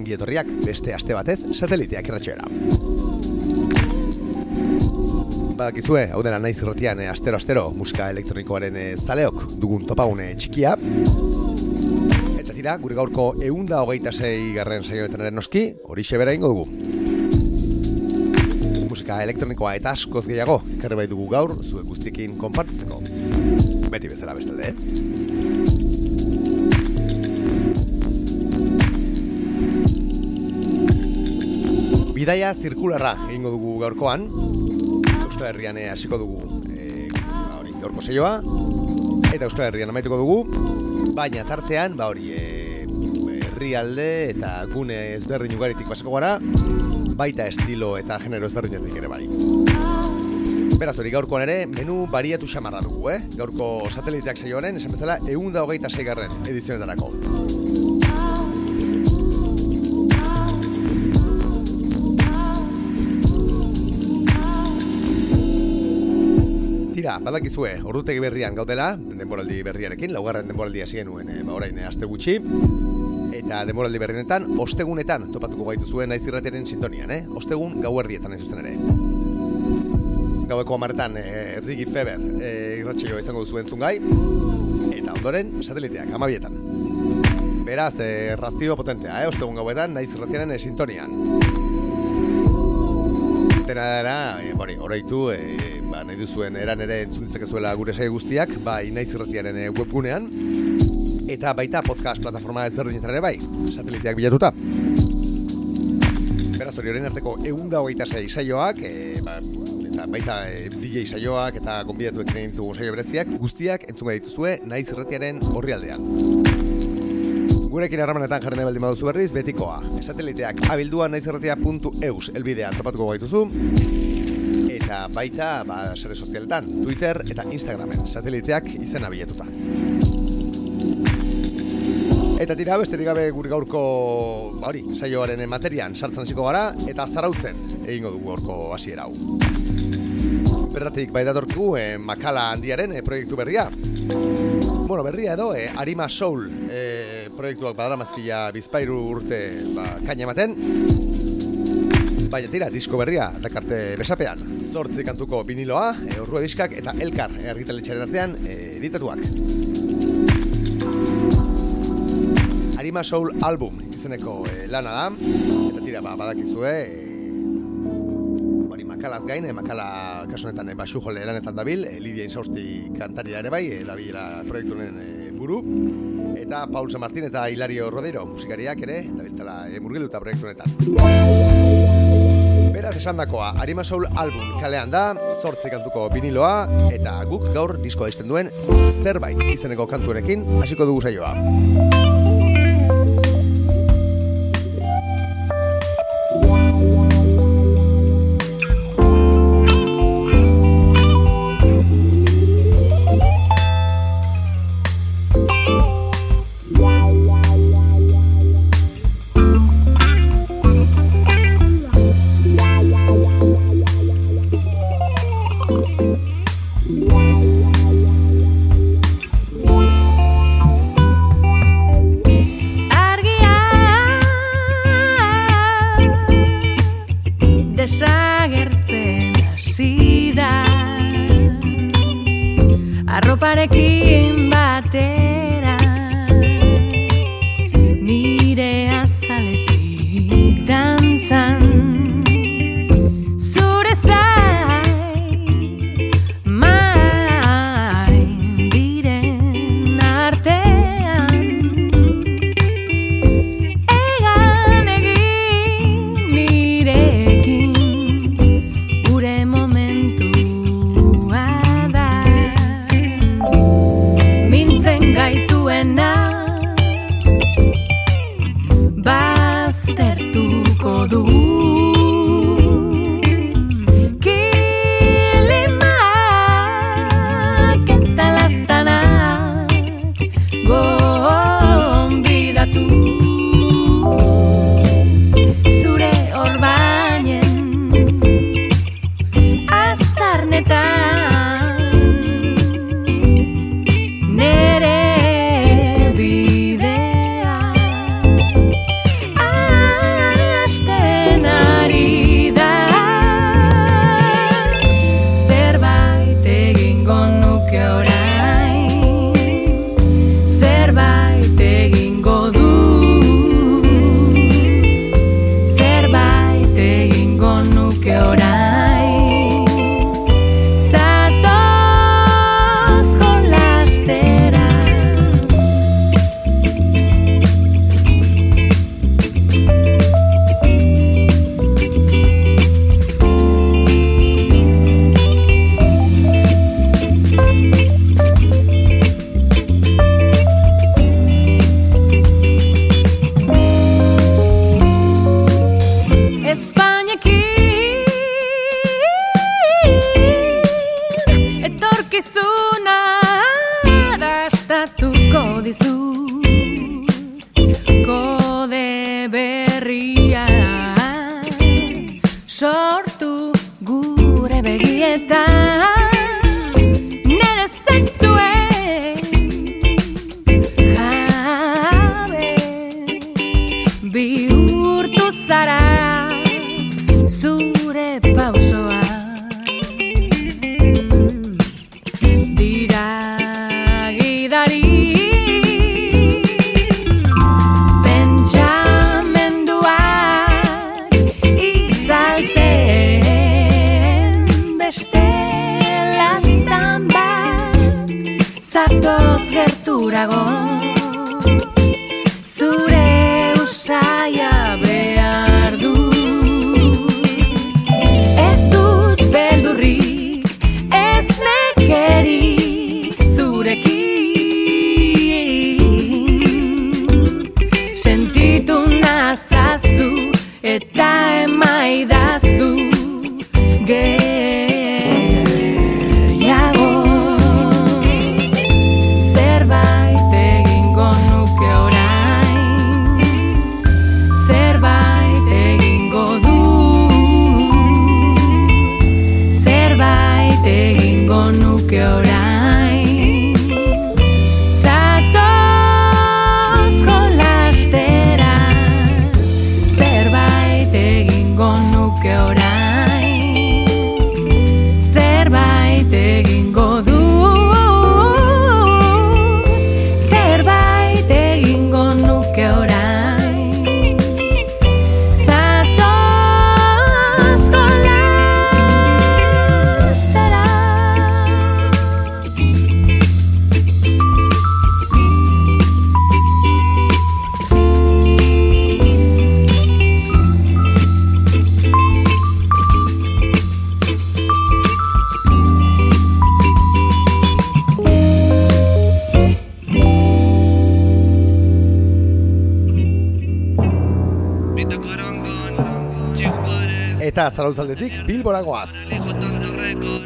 Ongi etorriak beste aste batez sateliteak irratxoera. Badakizue, hau dela naiz irratian eh, astero-astero musika elektronikoaren eh, zaleok dugun topagune txikia. Eta tira, gure gaurko eunda hogeita zei garren saioetan ere noski, hori xebera ingo dugu. Musika elektronikoa eta askoz gehiago, karri bai dugu gaur, zuek guztiekin konpartitzeko. Beti bezala bestalde, eh? Bidaia zirkularra egingo dugu gaurkoan. Euskal Herrian eh, hasiko dugu ba hori gaurko saioa eta Euskal Herrian amaituko dugu. Baina tartean, ba hori, eh, herrialde eta gune ezberdin ugaritik pasako gara, baita estilo eta genero ezberdinetik ere bai. Beraz hori gaurkoan ere, menu bariatu xamarra dugu, eh? Gaurko sateliteak saioaren, esan bezala, egun da hogeita zeigarren edizionetarako. Tira, badakizue, ordutegi berrian gaudela, denboraldi berriarekin, laugarren denboraldia hasi genuen, e, ba orain e, aste gutxi. Eta denboraldi berrienetan, ostegunetan topatuko gaitu zuen naiz irratiaren sintonian, eh? Ostegun gauerdietan ez zuzen ere. Gaueko amaretan, e, Rigi Feber e, irratxeioa izango duzu entzungai, eta ondoren, sateliteak, amabietan. Beraz, e, razio potentea, eh? Ostegun gauetan, naiz irratiaren e, sintonian. Dena dara, e, bori, oraitu, e, nahi duzuen eran ere entzunitzak zuela gure saio guztiak, bai naiz irratiaren e, webgunean, eta baita podcast plataforma ezberdinetan ere bai, sateliteak bilatuta. Beraz hori horrein arteko eunda hogeita zei saioak, e, ba, eta baita e, DJ saioak eta gonbidatuek egin ditugu saio bereziak, guztiak entzunga dituzue naiz irratiaren horrialdean. Gurekin harramanetan jarri nahi baldin baduzu berriz, betikoa. Sateliteak abildua naizerratia.eus elbidean topatuko gaituzu. Eta baita, ba, sare sozialetan, Twitter eta Instagramen, sateliteak izena bilatuta. Eta tira, besterik gabe gure gaurko, ba hori, saioaren materian sartzen hasiko gara, eta zarautzen egingo dugu gaurko hasiera hau. Berratik bai datorkigu, eh, makala handiaren eh, proiektu berria. Bueno, berria edo, eh, Arima Soul eh, proiektuak badaramazkia bizpairu urte ba, kaina ematen. Baina tira, disko berria, dakarte besapean. Zortzi kantuko viniloa, e, urrua diskak eta elkar e, argitaletxaren artean e, editatuak. Arima Soul Album izeneko e, lana da. Eta tira, ba, badakizue, e, hori makalaz gain, e, makala kasunetan e, basu jole lanetan dabil, e, Lidia Insausti kantari ere bai, e, dabilela proiektunen e, buru. Eta Paul San Martin eta Hilario Rodero musikariak ere, dabiltzala e, murgilduta proiektunetan. Beraz esan dakoa, Arima Soul album kalean da, zortzi kantuko viniloa, eta guk gaur diskoa izten duen zerbait izeneko kantuenekin hasiko dugu saioa. Eta zarauzaldetik bilboragoaz.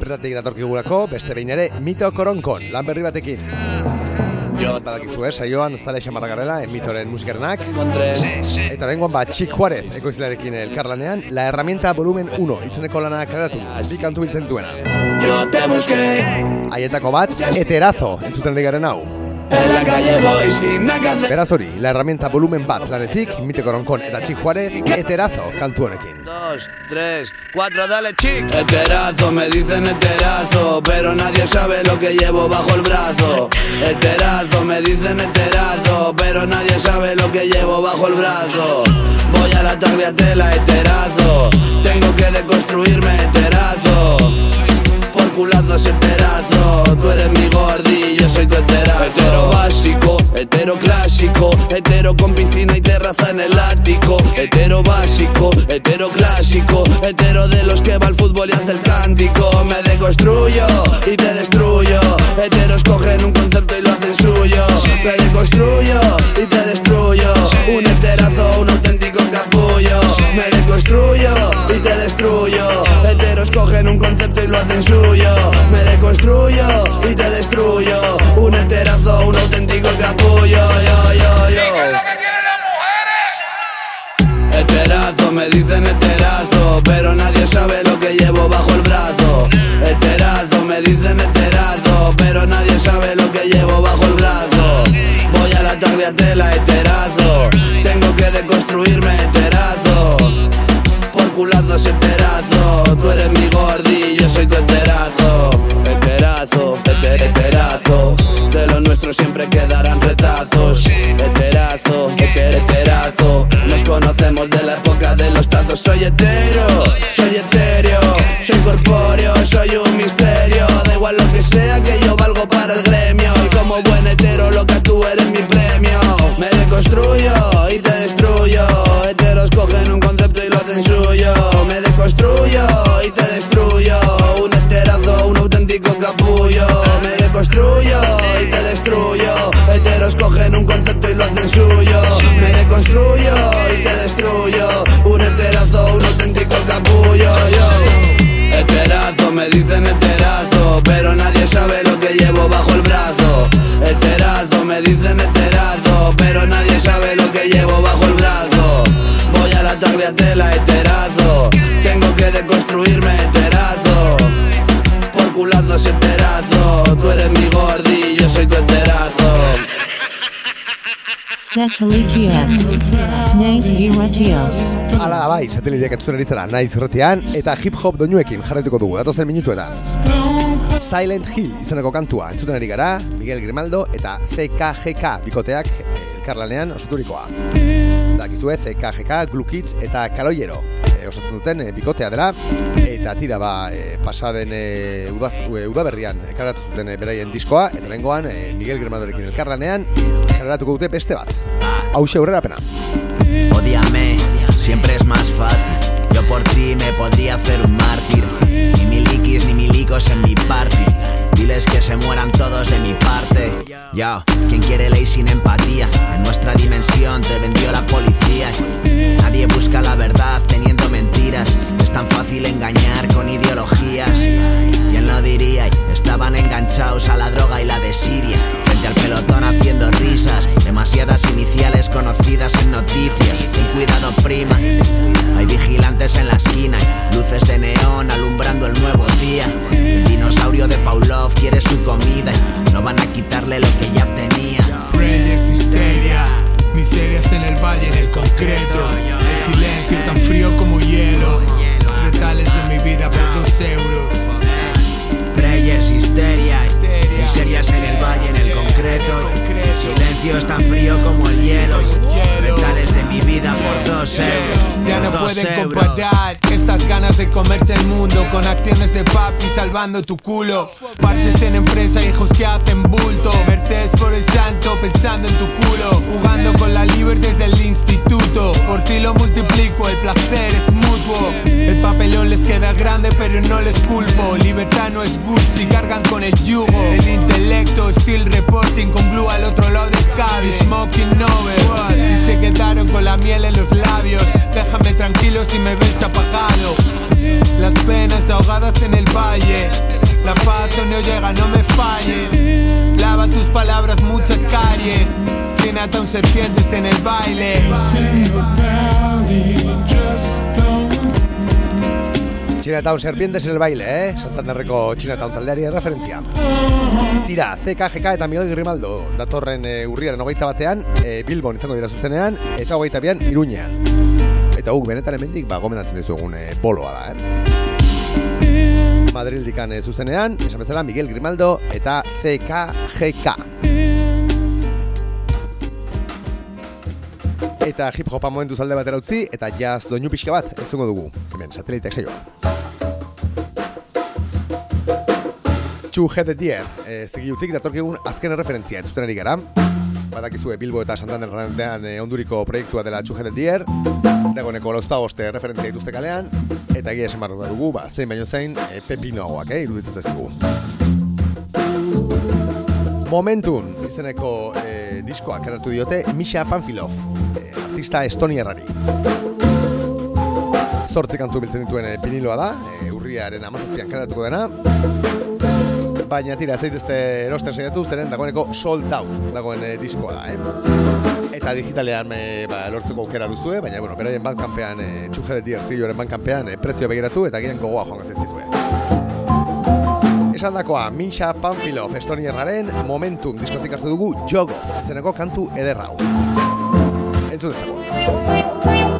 Bertatik datorkigulako beste behin ere mito koronkon, lan berri batekin. Badakizu, eh, saioan zale xamarra garela, en mitoren musikarenak. Eta horrengoan bat, Txik Juarez, ekoizlearekin elkarlanean, La Herramienta Volumen 1, izeneko lana karatu, bi kantu biltzen duena. Haietako bat, Eterazo, entzuten digaren hau. En la calle voy sin nada que hacer. Beraz hori, La Herramienta Volumen bat lanetik, mito koronkon eta Txik Juarez, Eterazo kantu honekin. Dos, tres, cuatro, dale chic. Eterazo, me dicen eterazo, pero nadie sabe lo que llevo bajo el brazo. Eterazo, me dicen eterazo, pero nadie sabe lo que llevo bajo el brazo. Voy a la tagliatela, eterazo, tengo que deconstruirme, eterazo. Eterazo, tú eres mi soy tu. Hetero básico, hetero clásico, hetero con piscina y terraza en el ático. Hetero básico, hetero clásico, hetero de los que va al fútbol y hace el cántico. Me deconstruyo y te destruyo. Heteros cogen un concepto y lo hacen suyo. Me deconstruyo hacen suyo. Me deconstruyo y te destruyo. Un heterazo, un auténtico capullo. Yo, yo, yo. Eterazo, me dicen eterazo, pero nadie sabe lo que llevo bajo el brazo. Eterazo, me dicen eterazo, pero nadie sabe lo que llevo bajo el brazo. Voy a la tagliatela, eterazo, Yeah. day. Satellite Naiz irratia. Ala bai, sateliteak entzuten ari zara, naiz retian, eta hip-hop doinuekin jarraituko dugu, datozen minutuetan. Silent Hill izeneko kantua entzuten ari gara, Miguel Grimaldo eta CKGK bikoteak eh, elkarlanean osaturikoa. Dakizue CKGK, Glue Kids eta Kaloiero osatzen duten eh, bikotea dela, eta tira ba, e, pasaden e, udaz, udaberrian ekarratu zuten beraien diskoa, eta rengoan e, Miguel Grimaldorekin elkarlanean, karratuko dute beste bat. Hau aurrera pena. Odíame, siempre es más fácil. Yo por ti me podría hacer un mártir. Ni milikis ni milicos en mi party. Diles que se mueran todos de mi parte. Yo, quien quiere ley sin empatía. En nuestra dimensión te vendió la policía. Nadie busca la verdad teniendo mentiras. Tan fácil engañar con ideologías. ¿Quién lo diría? Estaban enganchados a la droga y la desidia. Frente al pelotón haciendo risas. Demasiadas iniciales conocidas en noticias. Ten cuidado, prima. Hay vigilantes en la esquina luces de neón alumbrando el nuevo día. El dinosaurio de Pavlov quiere su comida no van a quitarle lo que ya tenía. Prayers, histeria, miserias en el valle, en el concreto. El silencio tan frío como hielo. Retales de mi vida por dos euros. Prayers, histeria, comerse el mundo con acciones de papi salvando tu culo. Parches en empresa, hijos que hacen bulto. Mercedes por el santo pensando en tu culo. Jugando con la liber desde el instituto. Por ti lo multiplico, el placer es mutuo. El papelón les queda grande, pero no les culpo. Libertad no es Gucci, cargan con el yugo. El intelecto, still reporting con glue al otro lado del cable. Smoking over. Y se quedaron con la miel en los labios. Déjame tranquilo si me ves apagado. Las penas ahogadas en el valle. La paz no llega, no me falles. Lava tus palabras, muchas caries. Chinatown serpientes en el baile. Chinatown Serpientes en el baile, eh? Santanderreko Chinatown taldeari referentzia. Tira, CKGK eta Miguel Grimaldo datorren e, urriaren hogeita batean, e, Bilbon izango dira zuzenean, eta hogeita bian Iruñean. Eta guk benetan hemendik ba, gomendatzen dizugun e, boloa da, eh? Madrildikan e, zuzenean, esan bezala Miguel Grimaldo eta CKGK. Eta hip hopa momentu zalde batera utzi, eta jazz doinu pixka bat, entzungo dugu. Hemen, sateliteak saioa. Two Headed Deer, e, zegi utzik datorkigun azken referentzia entzuten ari gara. Badakizue Bilbo eta Santander rantean e, onduriko proiektua dela Headed Deer. Dagoeneko lauzpa boste referentzia dituzte kalean. Eta egia esan barru dugu, ba, zein baino zein, e, pepinoagoak, eh, iruditzen zaizkigu. Momentun, izeneko e, diskoak eratu diote Misha Panfilov, e, artista estoniarrari. Zortzi kantzu biltzen dituen e, piniloa da, e, urriaren amazazpian karatuko dena. Baina tira, zaitezte erosten saiatu, zeren dagoeneko sold out dagoen e, diskoa da, eh? Eta digitalean e, ba, lortzeko aukera duzue, baina, bueno, beraien bankanpean, e, txuge de dier zilloren bankanpean, e, prezioa begiratu eta gian gogoa joan gazeizizue. Esan dakoa, Misha Panfilov estonierraren momentum diskotik hartu dugu jogo, izeneko kantu ederra hau. Entzun dezago.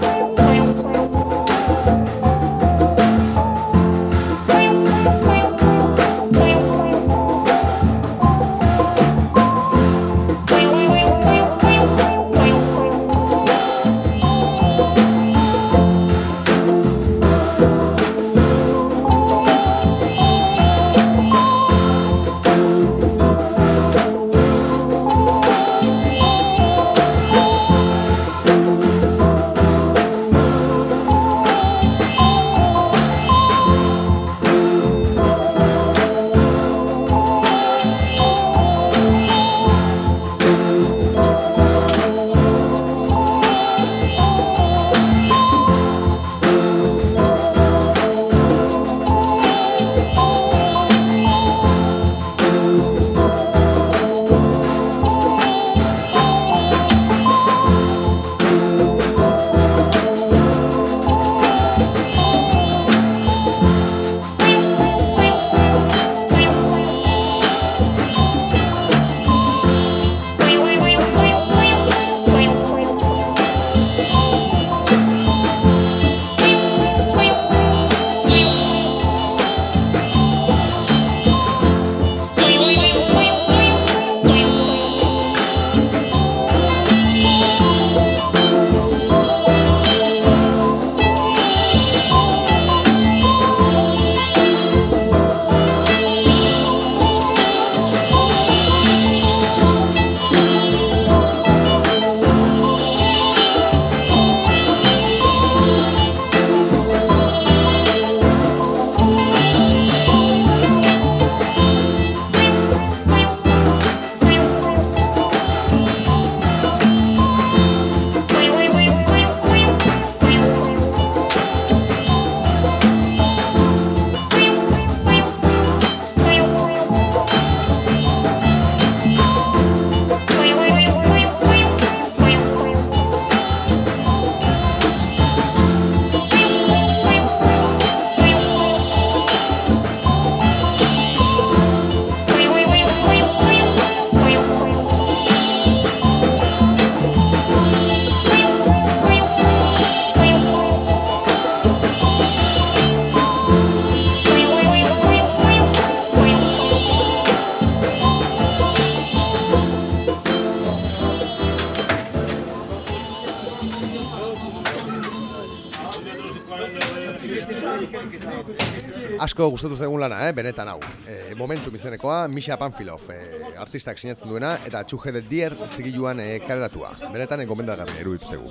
Asko gustatu zaigun lana, eh? benetan hau. E, momentum izenekoa, Misha Panfilov, e, artistak sinatzen duena, eta Txuge de Dier zigiluan e, kaleratua. Benetan enkomendagarri eruditu zegu.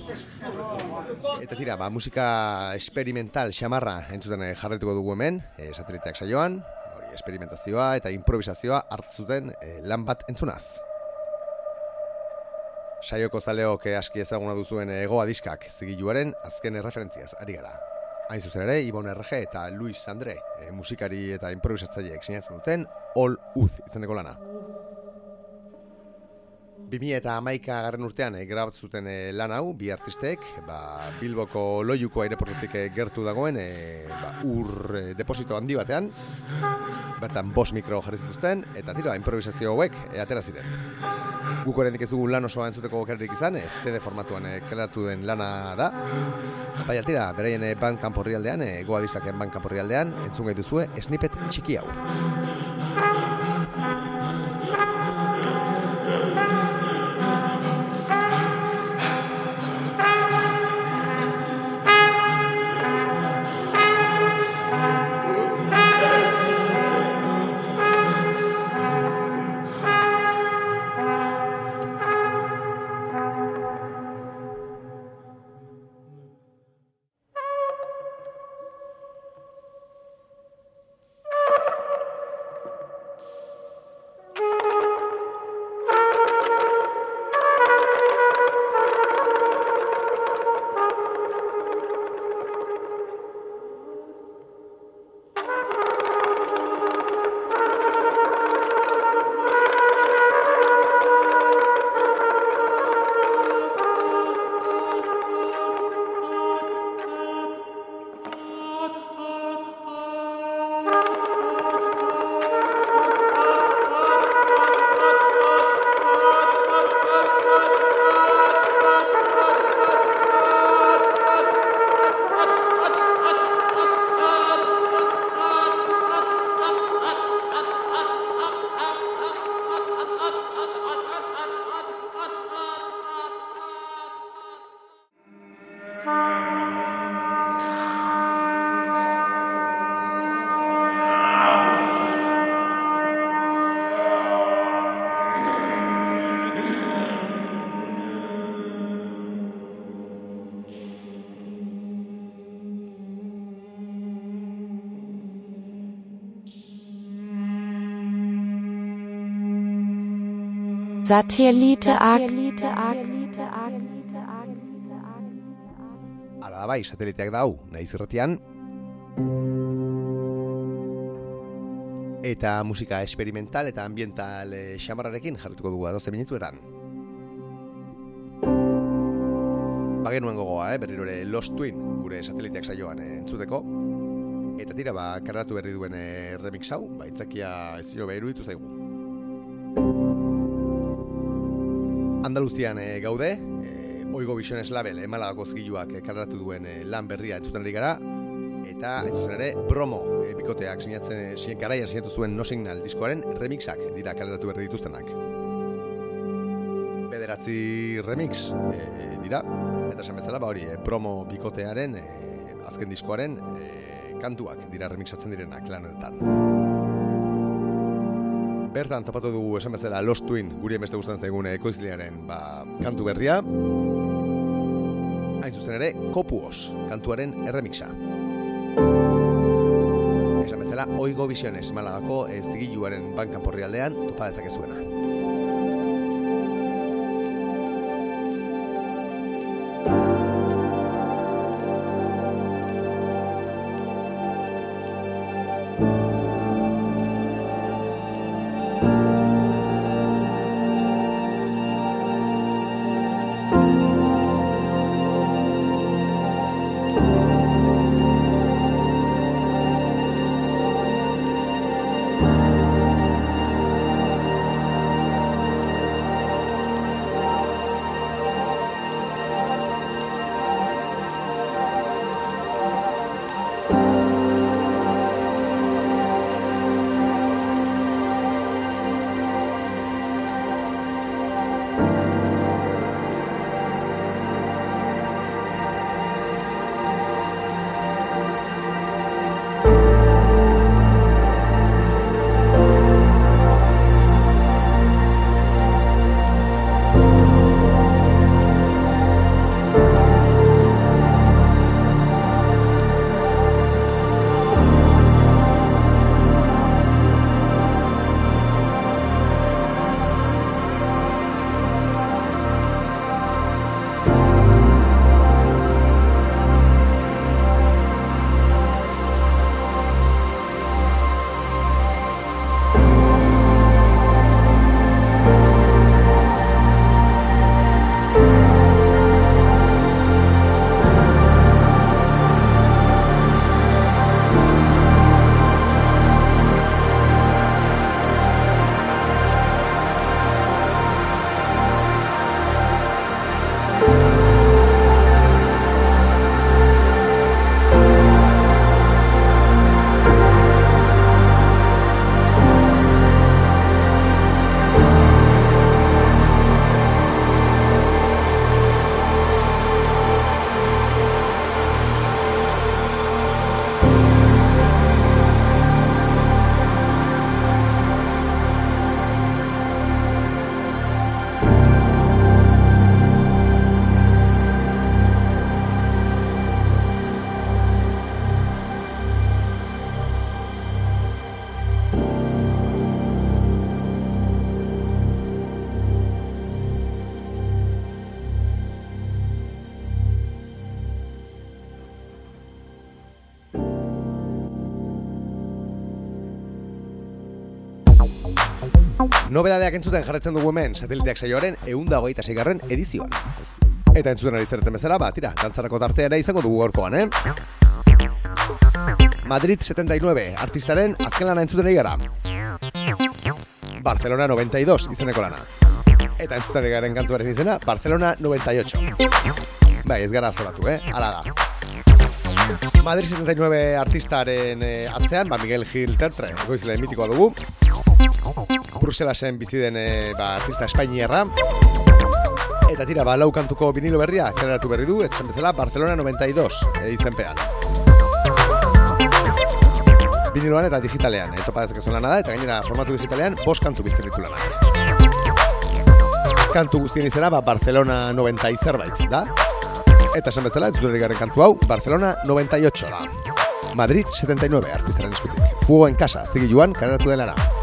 Eta tira, ba, musika experimental xamarra entzuten e, jarretuko dugu hemen, e, sateliteak saioan, hori, experimentazioa eta improvisazioa hartzuten e, lan bat entzunaz. Saioko zaleok aski ezaguna duzuen egoa diskak zigiluaren azken referentziaz ari gara. Hain zuzen ere, Ibon RG eta Luis André, e, musikari eta improvisatzaileek sinatzen duten All Uz izeneko lana. 2000 eta amaika garren urtean e, grabat zuten e, lan hau, bi artistek, ba, Bilboko loiuko aireportutik e, gertu dagoen, e, ba, ur e, deposito handi batean, bertan bos mikro jarri zituzten, eta tira, improvisazio hauek e, atera ziren. Guk horrendik ez dugun lan osoa entzuteko okerrik izan, e, CD formatuan e, kaleratu den lana da. Bai, altira, beraien e, bandcamp horri aldean, e, goa diskaken bandcamp horri aldean, entzun gai duzue, snippet txiki hau. Satellite Ag. Ala da bai, sateliteak da hau, nahi zirratian. Eta musika experimental eta ambiental eh, xamarrarekin jarrituko dugu 12 minutuetan. Bagenuen gogoa, eh, berriro ere Lost Twin, gure sateliteak saioan eh, entzuteko. Eta tira, ba, karratu berri duen eh, remix hau, ba, itzakia ez zio behiru ditu zaigu. Andaluzian e, gaude, e, Oigo Visiones Label emalagako zigiluak e, kaleratu duen e, lan berria entzuten ari gara, eta entzuten ere promo e, bikoteak sinatzen, e, sin, garaian sinatu zuen No Signal diskoaren remixak dira kaleratu berri dituztenak. Bederatzi remix e, dira, eta esan bezala, ba hori, e, promo bikotearen e, azken diskoaren e, kantuak dira remixatzen direnak lanetan. Bertan topatu dugu esan bezala Lost Twin, guri beste gustatzen zaigun ekoizlearen ba, kantu berria. Hain zuzen ere, Kopuos, kantuaren erremixa. Esan bezala, Oigo Visiones malagako ez zigiluaren bankan porri aldean topa dezakezuena. Nobedadeak entzuten jarretzen dugu hemen sateliteak saioaren eunda hogeita zeigarren edizioan. Eta entzuten ari zereten bezala, ba, tira, dantzarako tartea ere izango dugu gorkoan, eh? Madrid 79, artistaren azken lana entzuten ari gara. Barcelona 92, izeneko lana. Eta entzuten ari garen kantuaren izena, Barcelona 98. Bai, ez gara zoratu, eh? Hala da. Madrid 79 artistaren eh, atzean, ba Miguel Gil Tertre, goizle mitikoa dugu. Bruselasen bizi den eh, ba, artista espainiarra. Eta tira, ba, lau kantuko vinilo berria, kaleratu berri du, etxan bezala, Barcelona 92, eh, izenpean. Viniloan eta digitalean, eh, topa dezakezun lana da, eta gainera formatu digitalean, bost kantu bizten ditu lana. Kantu guztien izena, ba, Barcelona 90 zerbait, da? Eta esan bezala, ez garen kantu hau, Barcelona 98 da. Madrid 79 artistaren eskutik. Fuego en casa, zigi joan, kaleratu denara.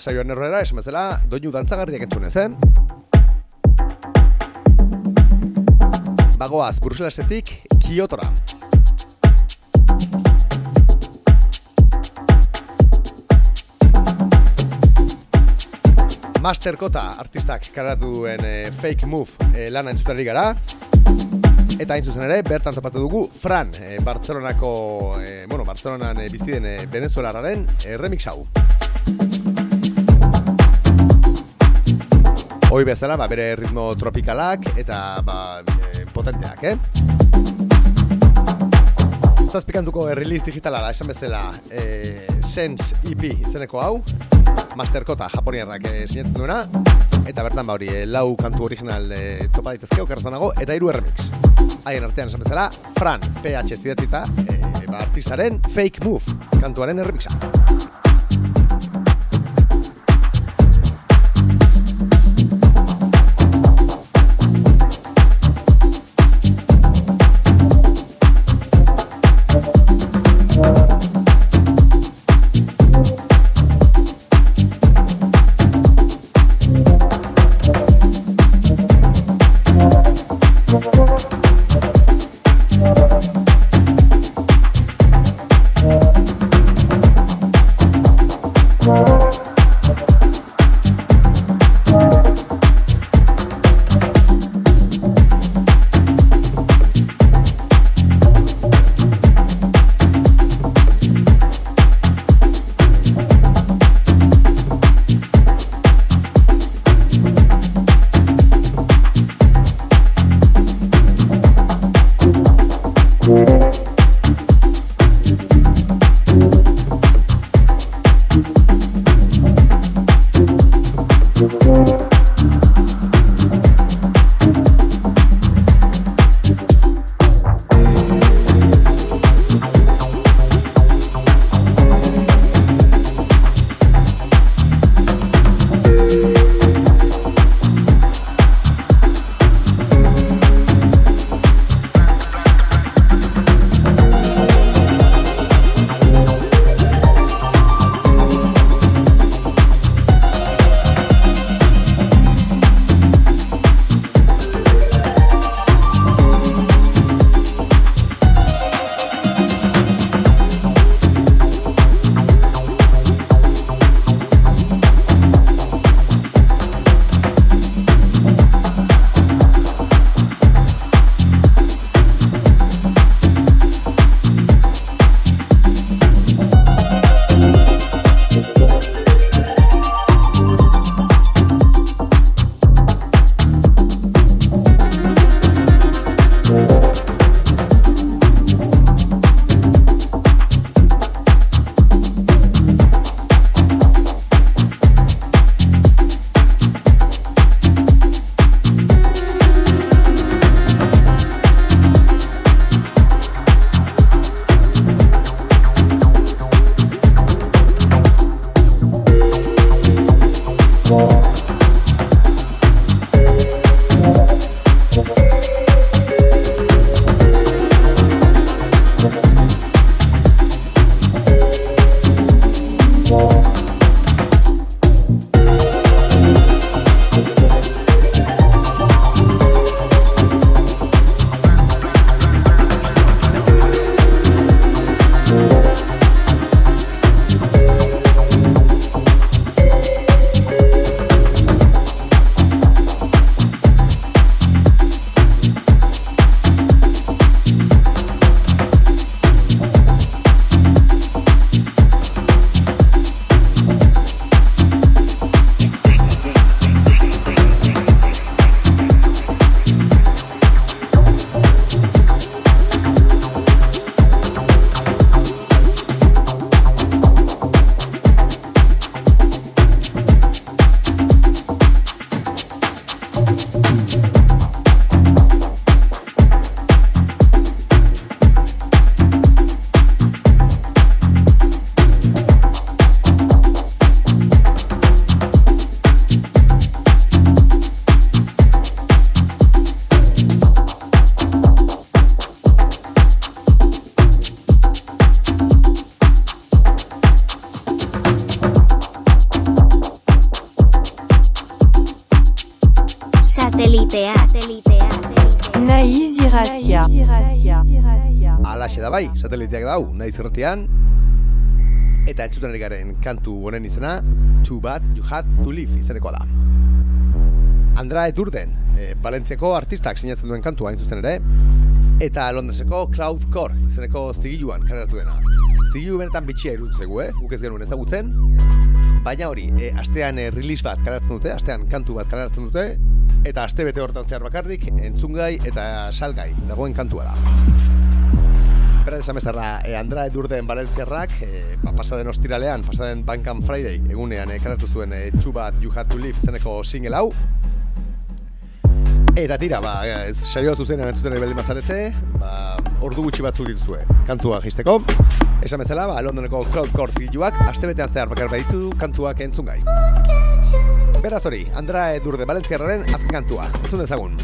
Saioan errora, esan bezala, doinu dantzagarriak entzunez, eh? Bagoaz, Bruselasetik, Kiotora. Master Kota artistak karatu duen eh, Fake Move eh, lana entzutari gara. Eta hain zuzen ere, bertan topatu dugu Fran, eh, Bartzelonako, eh, bueno, Bartzelonan eh, bizi den eh, venezuelarraren eh, remix hau. Hoi bezala, ba, bere ritmo tropikalak eta ba, e, potenteak, eh? Zazpikantuko release digitala da, esan bezala, e, Sense EP izeneko hau. Masterkota japoniarrak e, sinatzen duena, eta bertan ba hori, e, lau kantu original e, topa ditezke, okerzanago, eta hiru remix. Haien artean esan bezala, Fran, PH zidatzita, e, ba, artistaren Fake Move, kantuaren remixa. Zerretian. Eta entzuten garen kantu honen izena, Too Bad You Had To Live izeneko da. Andra Eturden, e, Balentziako artistak sinatzen duen kantu hain zuzen ere, eta Londreseko Cloudcore izeneko zigiluan kareratu dena. Zigilu benetan bitxia irutzegu, eh? Guk ez genuen ezagutzen, baina hori, e, astean e, release bat kareratzen dute, astean kantu bat kareratzen dute, eta aste bete hortan zehar bakarrik entzungai eta salgai dagoen kantua da. Beraz esan bezala, e, Andra Edurden Balentziarrak, e, ba, pasaden ostiralean, pasaden Bankan Friday, egunean, e, karatu zuen e, Too Bad You Had To Live zeneko single hau. Eta tira, ba, saioa zuzenean entzuten ebeli mazarete, ba, ordu gutxi batzuk dituzue, kantua jisteko. Esan bezala, ba, Londoneko Crowd Court zigiluak, aste betean zehar bakar baditu kantuak entzun gai. Beraz hori, Andra Edurden Balentziarraren azken kantua, entzun dezagun.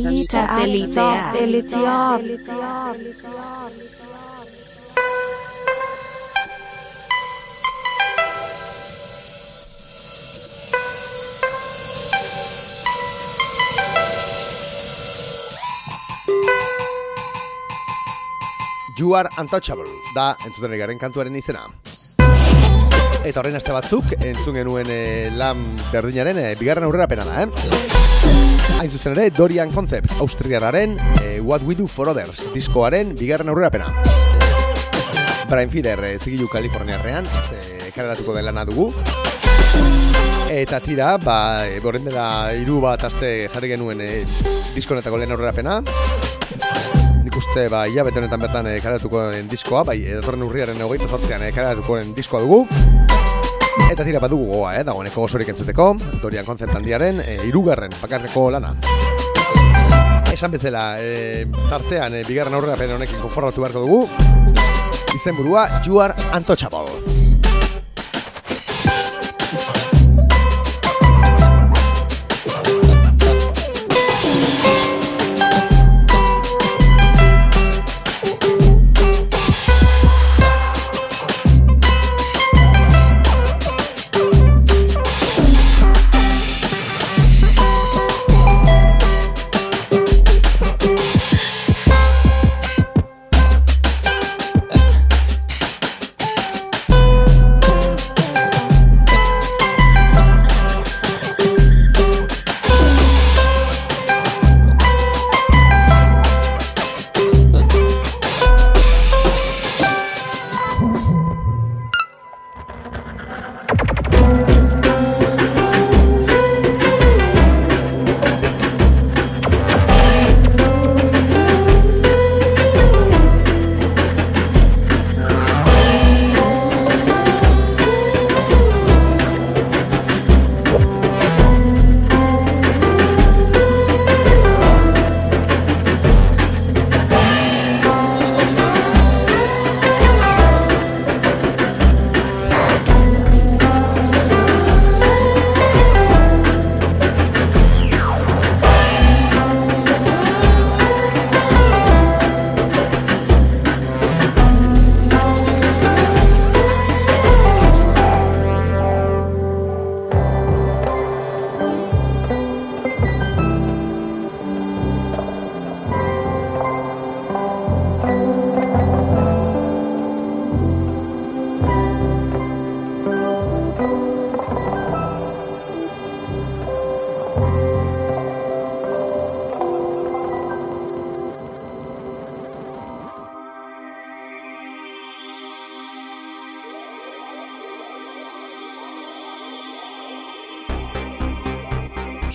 Satellite Satellite You are untouchable, da entzuten garen kantuaren izena. Eta horrein aste batzuk, entzun genuen eh, lan berdinaren eh, bigarren aurrera pena da, eh? Hain zuzen ere, Dorian Concept, Austriararen eh, What We Do For Others, diskoaren bigarren aurrera pena. Brian Fider, eh, zigilu Kaliforniarrean, eh, kareratuko den lana dugu. Eta tira, ba, e, borren dela iru bat aste jarri genuen e, diskonetako lehen aurrera pena. Nik uste, ba, hilabete honetan bertan e, karatuko den diskoa, bai, edatorren urriaren hogeita zortzean e, karatuko den diskoa dugu. Eta tira, badugu goa, eh, dagoeneko osorik entzuteko, Dorian Concept handiaren, e, irugarren bakarreko lana. esan bezala, e, tartean, e, bigarren aurrera honekin konformatu beharko dugu, izenburua You Are Untouchable.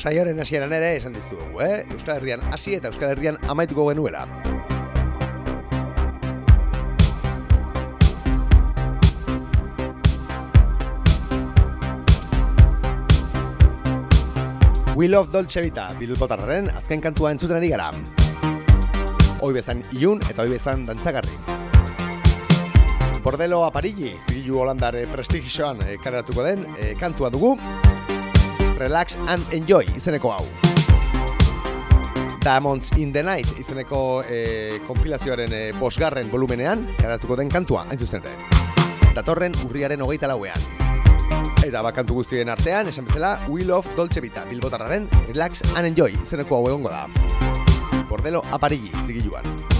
Saioaren hasieran ere esan dizugu, eh? Euskal Herrian hasi eta Euskal Herrian amaituko genuela. We Love Dolce Vita, bilbotarraren azken kantua entzuten ari gara. Hoi bezan iun eta hoi bezan dantzagarri. Bordelo aparilli, zigilu holandare prestigioan e, den e, kantua dugu, Relax and Enjoy izeneko hau. Diamonds in the Night izeneko e, kompilazioaren e, bosgarren volumenean, karatuko den kantua, hain zuzen ere. Datorren urriaren hogeita lauean. Eta bakantu guztien artean, esan bezala, We Love Dolce Vita, bilbotarraren Relax and Enjoy izeneko hau egongo da. Bordelo aparigi, zigiluan.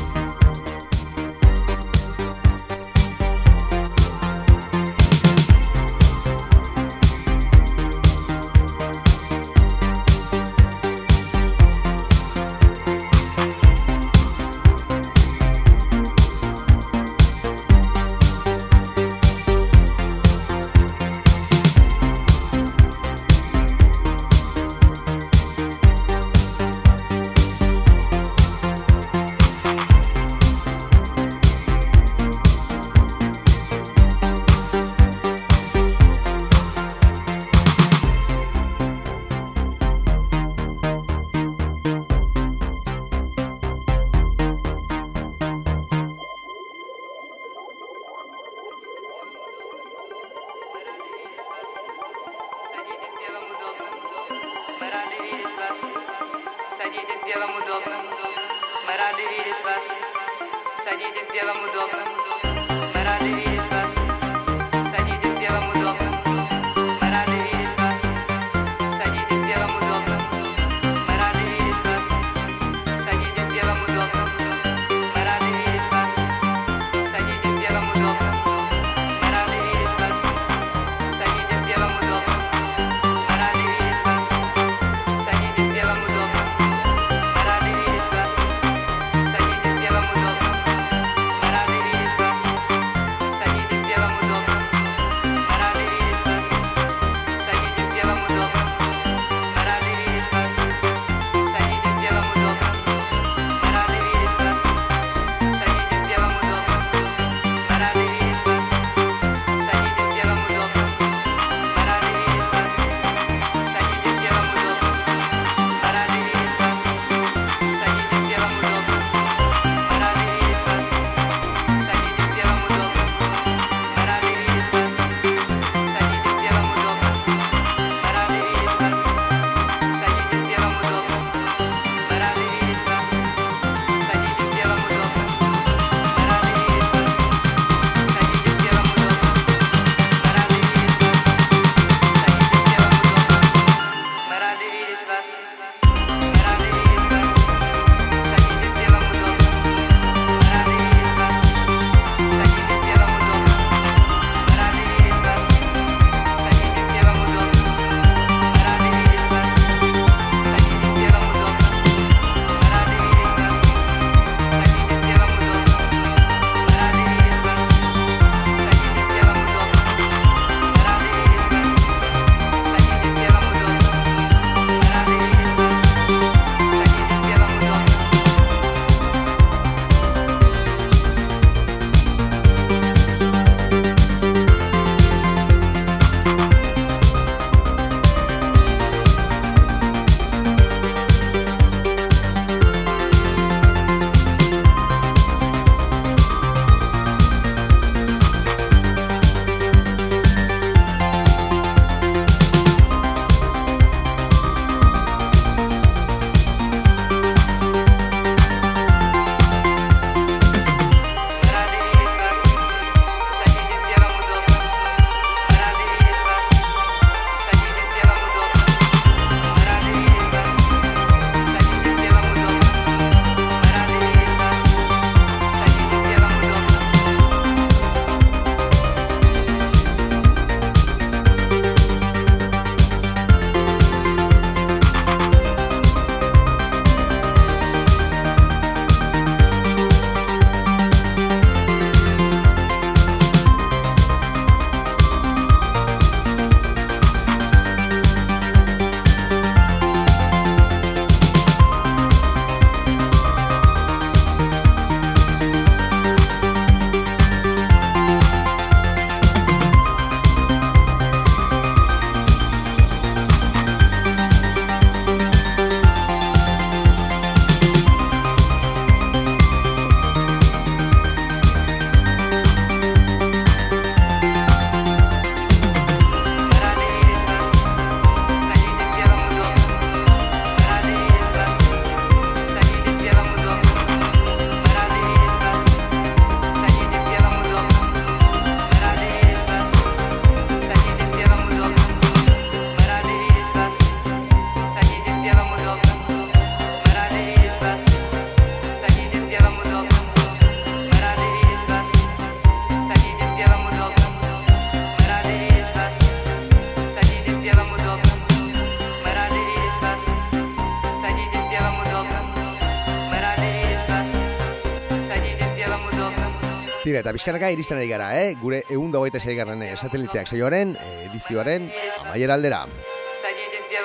Bizkanaka iristen ari gara, eh? Gure egun dagoita garren eh, sateliteak saioaren, eh, edizioaren, amaiera aldera.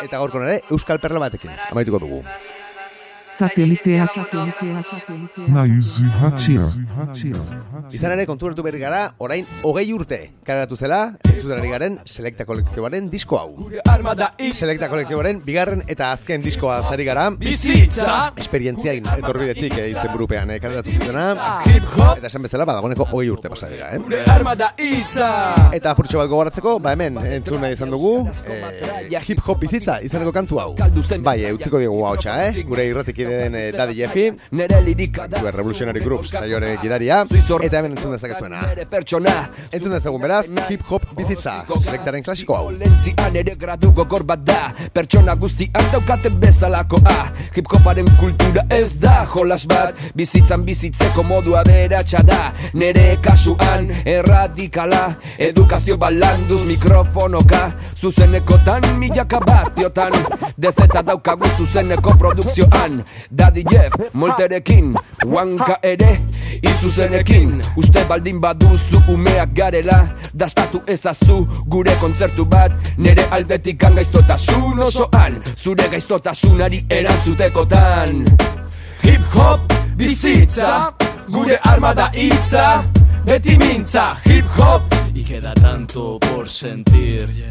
Eta gaurko nere, Euskal Perla batekin, amaituko dugu. Sateliteak. Naiz hatzia. Izan ere, konturatu berri gara, orain hogei urte karatu zela, zuten ari garen, Selecta kolektibaren disko hau. Selecta kolektibaren bigarren eta azken diskoa zari gara, bizitza esperientzia etorbidetik eh, izen burupean eh, kaleratu zutena, eta esan bezala, badagoneko hogei urte pasa dira, eh? Armada itza Eta apurtxo bat gogoratzeko, ba hemen, entzun nahi izan dugu, eh, hip hop bizitza izaneko kantu hau. Bai, eh, utziko digu hau txa, eh? Gure irratik den eh, Daddy Jeffi, Nere lirika da Zue Revolutionary Groups, saioaren gidaria, eta hemen entzun dezakezuena. Entzun dezagun beraz, hip hop bizitza, selektaren klasiko hau. Lentzian ere gradu gogor bat da. Pertsona guztiak daukaten bezalakoa. Hip hoparen kultura ez da jolas bat. Bizitzan bizitzeko modua beratxa da. Nere kasuan erradikala. Edukazio balanduz mikrofonoka. Zuzenekotan milaka bat diotan. Dezeta daukagu zuzeneko produkzioan Daddy Jeff, molterekin Wanka ere, izuzenekin Uste baldin baduzu umeak garela Dastatu ezazu gure kontzertu bat. Nere aldetik gaiztotasun osoan Zure gaiztotasunari erantzutekotan. Hip hop bizitza Gure armada hitza Beti mintza. Hip hop y queda tanto por sentir.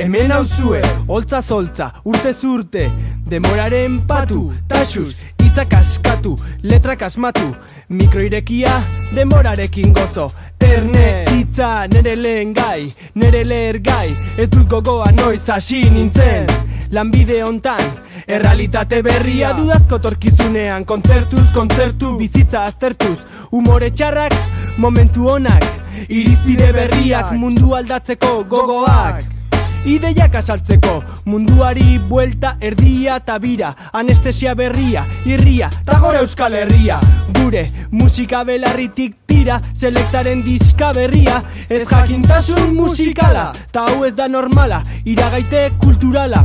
Hemen hauzue, holtza zoltza, urte zurte Demoraren patu, taxus, hitzak askatu, letrak asmatu Mikroirekia, demorarekin gozo. Erne, hitza, nere lehen gai, nere leher gai Ez dut gogoa noiz hasi nintzen. Lanbide hontan, errealitate berria dudazko torkizunean Kontzertuz, kontzertu, bizitza aztertuz. Humore txarrak, momentu onak Irizpide berriak, mundu aldatzeko gogoak Ideiak asaltzeko, munduari buelta erdia eta bira Anestesia berria, irria, ta gora euskal herria. Gure musika belarritik tira, selektaren diska berria. Ez jakintasun musikala, ta hau ez da normala, iragaite kulturala.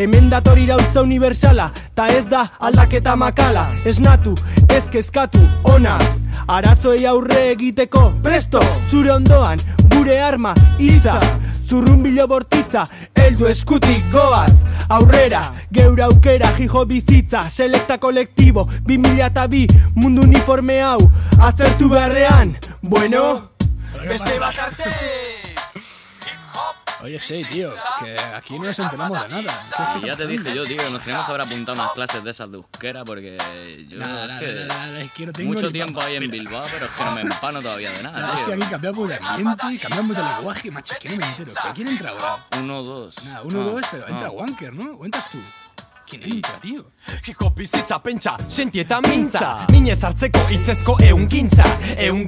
Hemen dator irautza universala, ta ez da aldaketa makala. Esnatu, ez kezkatu, ona. Arazoei aurre egiteko, presto, zure ondoan, gure arma, hitza. Zurrunbilo bortitza, heldu eskutik goaz. Aurrera, geura aukera, jijo bizitza Selekta kolektibo, 2002 mundu uniforme hau Azertu beharrean, bueno Beste bat arte Oye, sí, tío, que aquí no nos enteramos de nada. Y ya te dije yo, tío, nos teníamos que haber apuntado unas clases de esas de euskera porque yo Nada, es que nada, nada, es que no tengo mucho tiempo ahí en Bilbao, pero es que no me empano todavía de nada, Es que aquí cambiamos de ambiente, cambiamos de lenguaje, macho, que no me entero. ¿Pero quién entra ahora? Uno, dos. Nada, uno, Ah, dos, pero entra ah. Wanker, ¿no? ¿O entras tú? ¿Quién entra, tío? Hiko bizitza pentsa, senti eta mintza. Minez hartzeko itzezko eun gintza Eun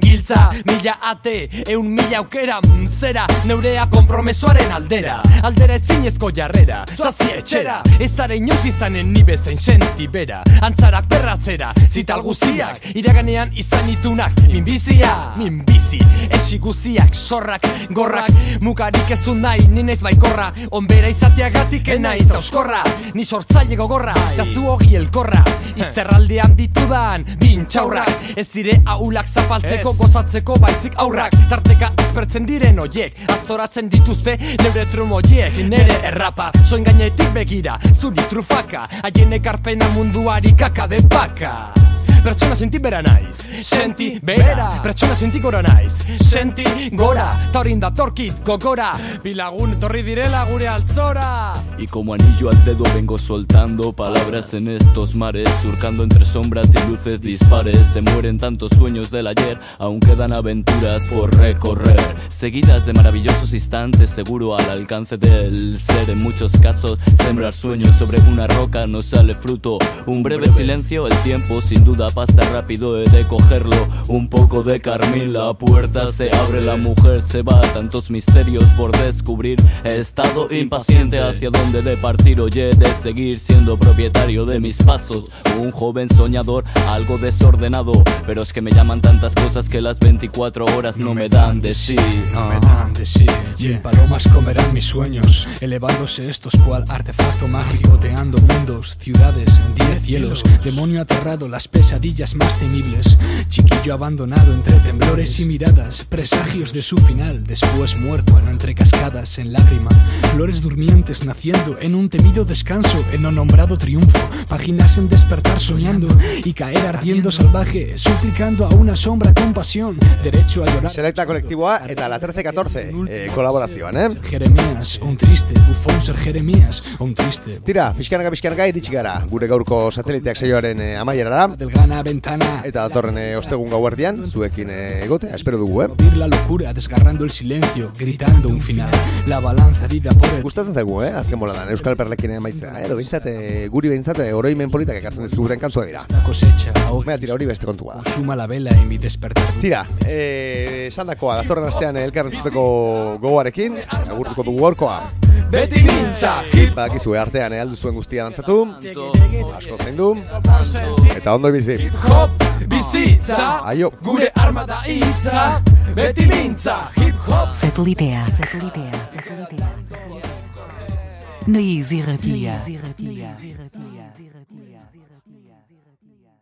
mila ate, eun mila aukera Zera, neurea kompromesoaren aldera. Aldera etzinezko jarrera, zazi etxera Ez zara inoz izanen ni bezain senti bera. Antzarak berratzera, zital guziak Iraganean izan itunak, minbizia Minbizi, esi guziak, sorrak, gorrak Mugarik ez nahi, ninez baikorra. Onbera izateagatik enaiz auskorra Ni sortzaile gogorra, da zu hogi elkorra. Izterraldean ditudan, bintxaurrak. Ez dire aulak zapaltzeko, gozatzeko baizik aurrak. Tarteka aspertzen diren oiek, aztoratzen dituzte neure trumoiek Nere errapa, soin gainetik begira, zuri trufaka. Haien ekarpena munduari kaka de baka Pertsona senti bera naiz Senti bera Pertsona senti gora naiz Senti gora Ta horin datorkit gogora Bilagun etorri direla Y como anillo al dedo vengo soltando palabras en estos mares, surcando entre sombras y luces dispares. Se mueren tantos sueños del ayer, aún quedan aventuras por recorrer. Seguidas de maravillosos instantes, seguro al alcance del ser. En muchos casos, sembrar sueños sobre una roca no sale fruto. Un breve silencio, el tiempo sin duda pasa rápido, he de cogerlo. Un poco de carmín, la puerta se abre, la mujer se va. Tantos misterios por descubrir. He estado impaciente hacia dónde de partir, oye, de seguir siendo propietario de mis pasos. Un joven soñador, algo desordenado. Pero es que me llaman tantas cosas que las 24 horas no, me dan de sí. No me dan de sí. Mil palomas comerán mis sueños, elevándose estos cual artefacto mágico, teando mundos, ciudades en diez cielos. Demonio aterrado, las pesadillas pesadillas más temibles. Chiquillo abandonado entre temblores y miradas, presagios de su final, después muerto en entre cascadas, en lágrima. Flores durmientes naciendo en un temido descanso, en no nombrado triunfo. Páginas en despertar soñando y caer ardiendo salvaje, suplicando a una sombra compasión. Derecho a llorar. Selecta kolektiboa eta la 13-14 eh, kolaborazioan, eh? Jeremías, un triste, bufón ser Jeremías, un triste. Tira, pixkanaka pixkanaka iritsi gara gure gaurko sateliteak saioaren eh, amaierara Delgana ventana. eta datorren eh, ostegun gauerdian zuekin eh, egotea, espero dugu, eh? Vivir la locura, desgarrando el silencio, gritando un final. La balanza herida por el Gustatzen zaigu, eh? Azken boladan, Euskal Perlekin emaitzea, eh? Edo bintzat, eh, guri bintzat, eh, oroimen politak ekartzen dizkiguten kantzua dira. cosecha. Mira, tira, hori beste kontua. Suma la vela en mi despertar. Tira, eh, sandakoa, datorren astean elkarrentzuteko gogoarekin, agurtuko dugu gaurkoa. Beti mintza, hip Badakizue artean, eh, aldu zuen guztia dantzatu, asko zein du, eta ondo bizi. Hop, bizitza Aio. Gure arma da hitza Beti mintza, hip hop Satelitea. Satelitea. Satelitea. Na Easy Ratia.